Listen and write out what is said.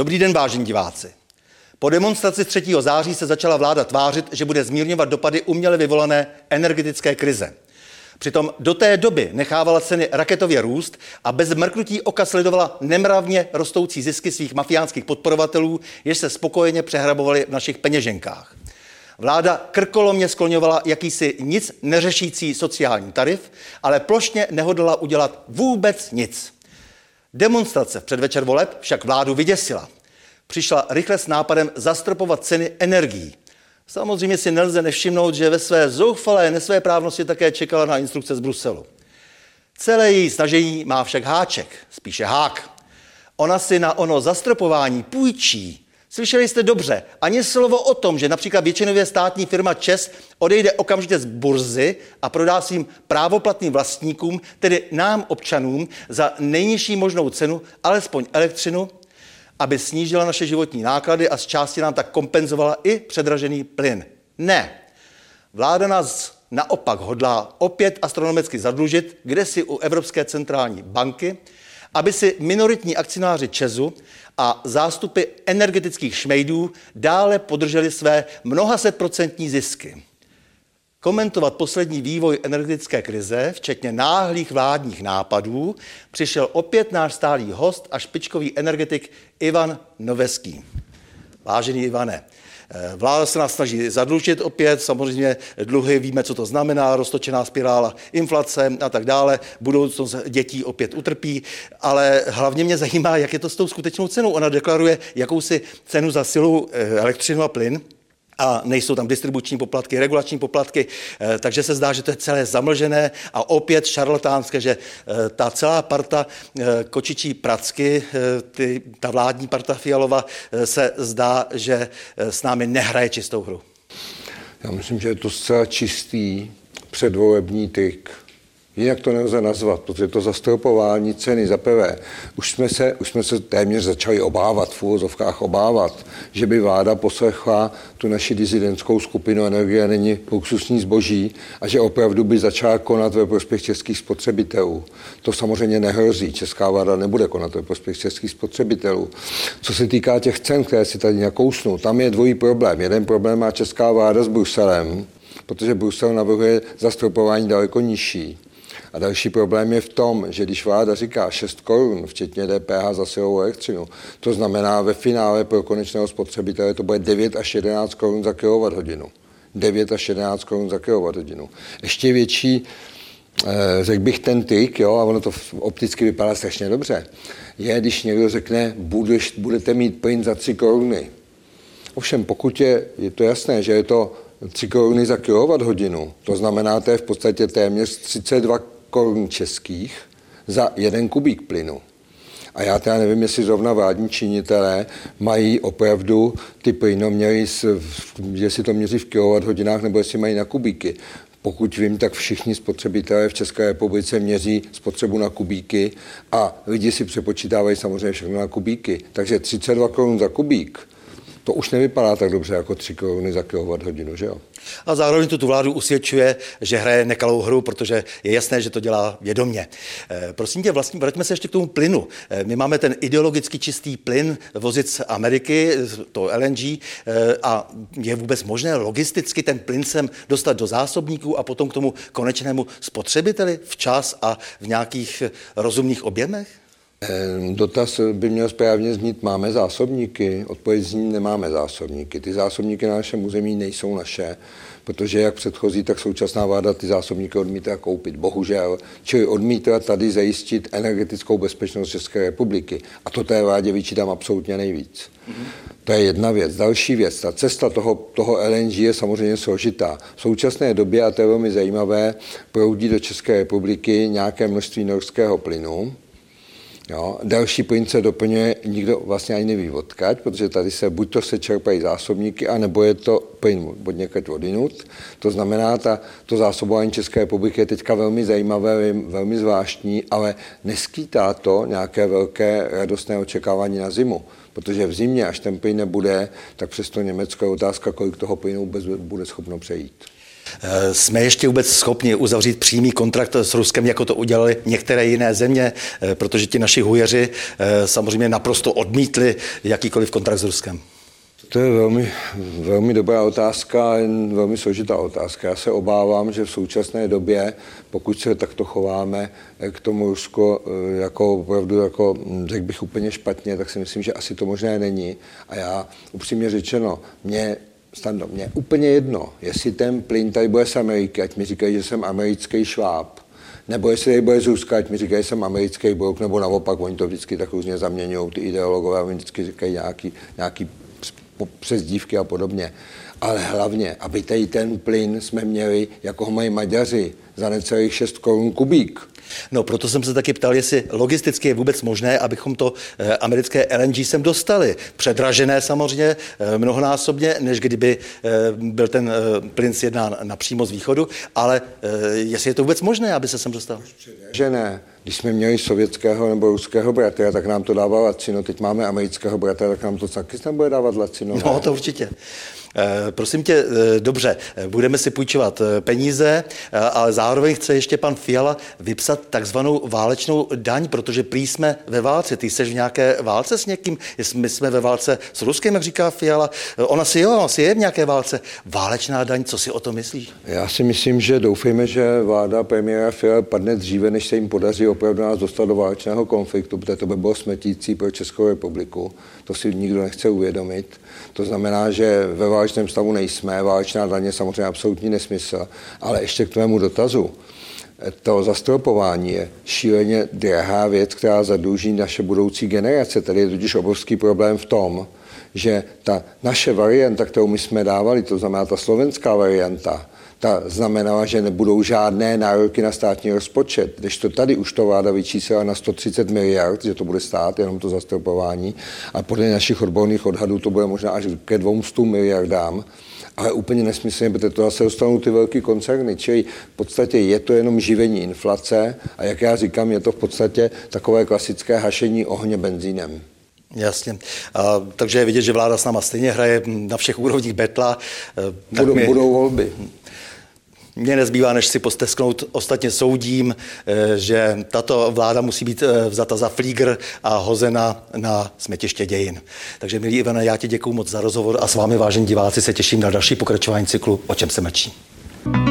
Dobrý den, vážení diváci. Po demonstraci 3. září se začala vláda tvářit, že bude zmírňovat dopady uměle vyvolané energetické krize. Přitom do té doby nechávala ceny raketově růst a bez mrknutí oka sledovala nemravně rostoucí zisky svých mafiánských podporovatelů, jež se spokojeně přehrabovali v našich peněženkách. Vláda krkolomně skloňovala jakýsi nic neřešící sociální tarif, ale plošně nehodla udělat vůbec nic. Demonstrace v předvečer voleb však vládu vyděsila. Přišla rychle s nápadem zastropovat ceny energií. Samozřejmě si nelze nevšimnout, že ve své zoufalé nesvé právnosti také čekala na instrukce z Bruselu. Celé její snažení má však háček, spíše hák. Ona si na ono zastropování půjčí. Slyšeli jste dobře, ani slovo o tom, že například většinově státní firma ČES odejde okamžitě z burzy a prodá svým právoplatným vlastníkům, tedy nám občanům, za nejnižší možnou cenu, alespoň elektřinu, aby snížila naše životní náklady a z části nám tak kompenzovala i předražený plyn. Ne. Vláda nás naopak hodlá opět astronomicky zadlužit, kde si u Evropské centrální banky, aby si minoritní akcionáři Česu a zástupy energetických šmejdů dále podrželi své mnohasetprocentní zisky. Komentovat poslední vývoj energetické krize, včetně náhlých vládních nápadů, přišel opět náš stálý host a špičkový energetik Ivan Noveský. Vážený Ivane, Vláda se nás snaží zadlužit opět, samozřejmě dluhy, víme, co to znamená, roztočená spirála inflace a tak dále, budoucnost dětí opět utrpí, ale hlavně mě zajímá, jak je to s tou skutečnou cenou. Ona deklaruje jakousi cenu za silu eh, elektřinu a plyn, a nejsou tam distribuční poplatky, regulační poplatky, eh, takže se zdá, že to je celé zamlžené a opět šarlatánské, že eh, ta celá parta eh, kočičí pracky, ty, ta vládní parta Fialova se zdá, že s námi nehraje čistou hru. Já myslím, že je to zcela čistý předvolební tyk Jinak to nelze nazvat, protože to zastropování ceny za prvé, už jsme se, už jsme se téměř začali obávat, v úvozovkách obávat, že by vláda poslechla tu naši dizidentskou skupinu energie není luxusní zboží a že opravdu by začala konat ve prospěch českých spotřebitelů. To samozřejmě nehrozí. Česká vláda nebude konat ve prospěch českých spotřebitelů. Co se týká těch cen, které si tady nakousnu, tam je dvojí problém. Jeden problém má česká vláda s Bruselem, protože Brusel navrhuje zastropování daleko nižší. A další problém je v tom, že když vláda říká 6 korun, včetně DPH za silovou elektřinu, to znamená ve finále pro konečného spotřebitele to bude 9 až 11 korun za kWh. 9 až 11 korun za kWh. Ještě větší eh, řekl bych ten trik, jo, a ono to opticky vypadá strašně dobře, je, když někdo řekne, budeš, budete mít plyn za 3 koruny. Ovšem, pokud je, je to jasné, že je to 3 koruny za hodinu, to znamená, to je v podstatě téměř 32 korun českých za jeden kubík plynu. A já teda nevím, jestli zrovna vládní činitelé mají opravdu ty plynoměry, jestli to měří v hodinách nebo jestli mají na kubíky. Pokud vím, tak všichni spotřebitelé v České republice měří spotřebu na kubíky a lidi si přepočítávají samozřejmě všechno na kubíky. Takže 32 korun za kubík, to už nevypadá tak dobře jako 3 koruny za hodinu, že jo? A zároveň tu, vládu usvědčuje, že hraje nekalou hru, protože je jasné, že to dělá vědomě. E, prosím tě, vlastně vraťme se ještě k tomu plynu. E, my máme ten ideologicky čistý plyn vozit z Ameriky, to LNG, e, eh, a je vůbec možné logisticky ten plyn sem dostat do zásobníků a potom k tomu konečnému spotřebiteli včas a v nějakých rozumných objemech? Dotaz by měl správně znít, máme zásobníky? Odpověď zní, nemáme zásobníky. Ty zásobníky na našem území nejsou naše, protože jak předchozí, tak současná vláda ty zásobníky odmítá koupit. Bohužel, čili odmítá tady zajistit energetickou bezpečnost České republiky. A to té vládě vyčítám absolutně nejvíc. Mm-hmm. To je jedna věc. Další věc, ta cesta toho, toho LNG je samozřejmě složitá. V současné době, a to je velmi zajímavé, proudí do České republiky nějaké množství norského plynu, Jo. Další plyn se doplňuje, nikdo vlastně ani neví odkaď, protože tady se buď to se čerpají zásobníky, anebo je to plyn od někaď odinut. To znamená, ta, to zásobování České republiky je teďka velmi zajímavé, velmi zvláštní, ale neskýtá to nějaké velké radostné očekávání na zimu. Protože v zimě, až ten plyn nebude, tak přesto Německo je otázka, kolik toho plynu vůbec bude schopno přejít. Eh, jsme ještě vůbec schopni uzavřít přímý kontrakt s Ruskem, jako to udělali některé jiné země, eh, protože ti naši hujeři eh, samozřejmě naprosto odmítli jakýkoliv kontrakt s Ruskem? To je velmi, velmi dobrá otázka, velmi složitá otázka. Já se obávám, že v současné době, pokud se takto chováme k tomu Rusko jako opravdu, jako, hm, řekl bych úplně špatně, tak si myslím, že asi to možné není. A já upřímně řečeno, mě Stando, mě úplně jedno, jestli ten plyn tady bude z Ameriky, ať mi říkají, že jsem americký šváb, nebo jestli tady bude z Ruska, ať mi říkají, že jsem americký blok, nebo naopak, oni to vždycky tak různě zaměňují, ty ideologové, oni vždycky říkají nějaký, nějaký přezdívky a podobně. Ale hlavně, aby tady ten plyn jsme měli, jako ho mají Maďaři, za necelých 6 korun kubík. No, proto jsem se taky ptal, jestli logisticky je vůbec možné, abychom to eh, americké LNG sem dostali. Předražené samozřejmě eh, mnohonásobně, než kdyby eh, byl ten plyn sjednán napřímo z východu, ale jestli je to vůbec možné, aby se sem dostal? Že ne. Když jsme měli sovětského nebo ruského bratra, tak nám to dával lacino. Teď máme amerického bratra, tak nám to taky bude dávat lacino. No, to určitě. Eh, prosím tě, eh, dobře, eh, budeme si půjčovat peníze, ale zároveň chce ještě pan Fiala vypsat takzvanou válečnou daň, protože prý jsme ve válce. Ty jsi v nějaké válce s někým? My jsme ve válce s Ruskem, jak říká Fiala. Ona si jo, asi je v nějaké válce. Válečná daň, co si o to myslíš? Já si myslím, že doufejme, že vláda premiéra Fiala padne dříve, než se jim podaří opravdu nás dostat do válečného konfliktu, protože to by bylo smetící pro Českou republiku. To si nikdo nechce uvědomit. To znamená, že ve válečném stavu nejsme, válečná je samozřejmě absolutní nesmysl, ale ještě k tvému dotazu. To zastropování je šíleně drahá věc, která zadluží naše budoucí generace. Tady je totiž obrovský problém v tom, že ta naše varianta, kterou my jsme dávali, to znamená ta slovenská varianta, ta znamenala, že nebudou žádné nároky na státní rozpočet. Když to tady už to vláda vyčíslela na 130 miliard, že to bude stát, jenom to zastropování, a podle našich odborných odhadů to bude možná až ke 200 miliardám, ale úplně nesmyslně, protože to zase dostanou ty velké koncerny. Čili v podstatě je to jenom živení inflace a jak já říkám, je to v podstatě takové klasické hašení ohně benzínem. Jasně. A, takže je vidět, že vláda s náma stejně hraje na všech úrovních betla. Budou, my... budou volby. Mně nezbývá, než si postesknout. Ostatně soudím, eh, že tato vláda musí být eh, vzata za flígr a hozena na smetiště dějin. Takže, milí Ivane, já ti děkuji moc za rozhovor a s vámi, vážení diváci, se těším na další pokračování cyklu O čem se mlčí. thank you